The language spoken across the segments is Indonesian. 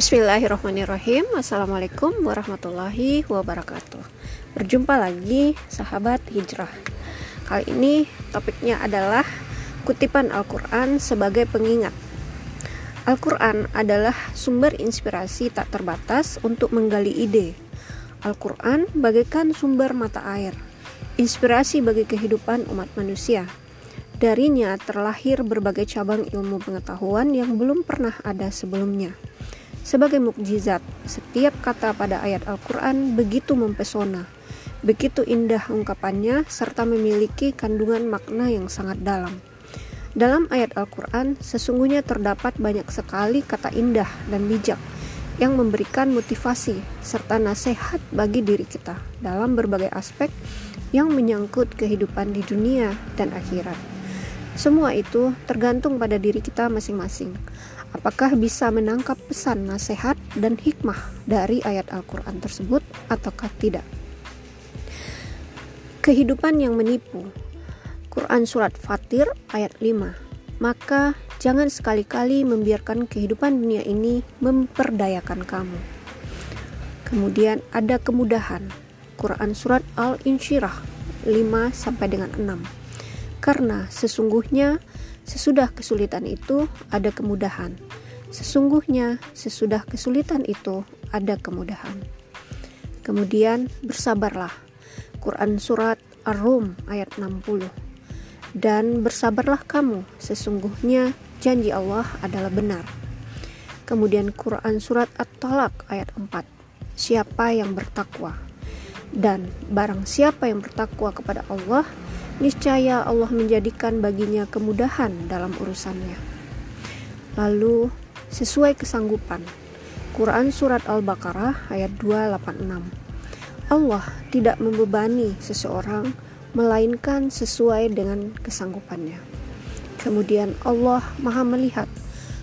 Bismillahirrahmanirrahim. Assalamualaikum warahmatullahi wabarakatuh. Berjumpa lagi sahabat hijrah. Kali ini topiknya adalah Kutipan Al-Quran sebagai pengingat. Al-Quran adalah sumber inspirasi tak terbatas untuk menggali ide. Al-Quran bagaikan sumber mata air Inspirasi bagi kehidupan umat manusia. Darinya terlahir berbagai cabang ilmu pengetahuan yang belum pernah ada sebelumnya. Sebagai mukjizat, setiap kata pada ayat Al-Quran begitu mempesona, begitu indah ungkapannya, serta memiliki kandungan makna yang sangat dalam. Dalam ayat Al-Quran, sesungguhnya terdapat banyak sekali kata indah dan bijak yang memberikan motivasi serta nasihat bagi diri kita dalam berbagai aspek yang menyangkut kehidupan di dunia dan akhirat. Semua itu tergantung pada diri kita masing-masing. Apakah bisa menangkap pesan nasihat dan hikmah dari ayat Al-Quran tersebut ataukah tidak? Kehidupan yang menipu Quran Surat Fatir ayat 5 Maka jangan sekali-kali membiarkan kehidupan dunia ini memperdayakan kamu. Kemudian ada kemudahan Quran Surat Al-Insyirah 5 sampai dengan 6 karena sesungguhnya sesudah kesulitan itu ada kemudahan. Sesungguhnya sesudah kesulitan itu ada kemudahan. Kemudian bersabarlah. Quran Surat Ar-Rum ayat 60 Dan bersabarlah kamu, sesungguhnya janji Allah adalah benar. Kemudian Quran Surat At-Talak ayat 4 Siapa yang bertakwa? Dan barang siapa yang bertakwa kepada Allah, niscaya Allah menjadikan baginya kemudahan dalam urusannya. Lalu, sesuai kesanggupan, Quran Surat Al-Baqarah ayat 286. Allah tidak membebani seseorang, melainkan sesuai dengan kesanggupannya. Kemudian Allah maha melihat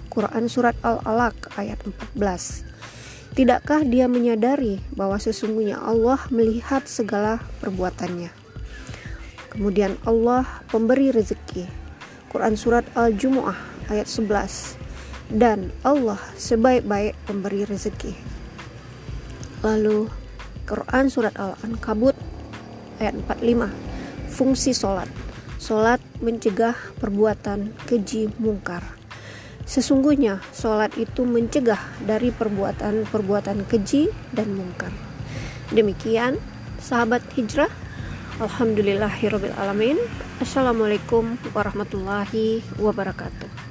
Quran Surat Al-Alaq ayat 14. Tidakkah dia menyadari bahwa sesungguhnya Allah melihat segala perbuatannya? Kemudian Allah pemberi rezeki. Quran surat Al-Jumu'ah ayat 11. Dan Allah sebaik-baik pemberi rezeki. Lalu Quran surat Al-Ankabut ayat 45. Fungsi solat. Solat mencegah perbuatan keji mungkar. Sesungguhnya solat itu mencegah dari perbuatan-perbuatan keji dan mungkar. Demikian sahabat hijrah Alhamdulillahirrabbilalamin Assalamualaikum warahmatullahi wabarakatuh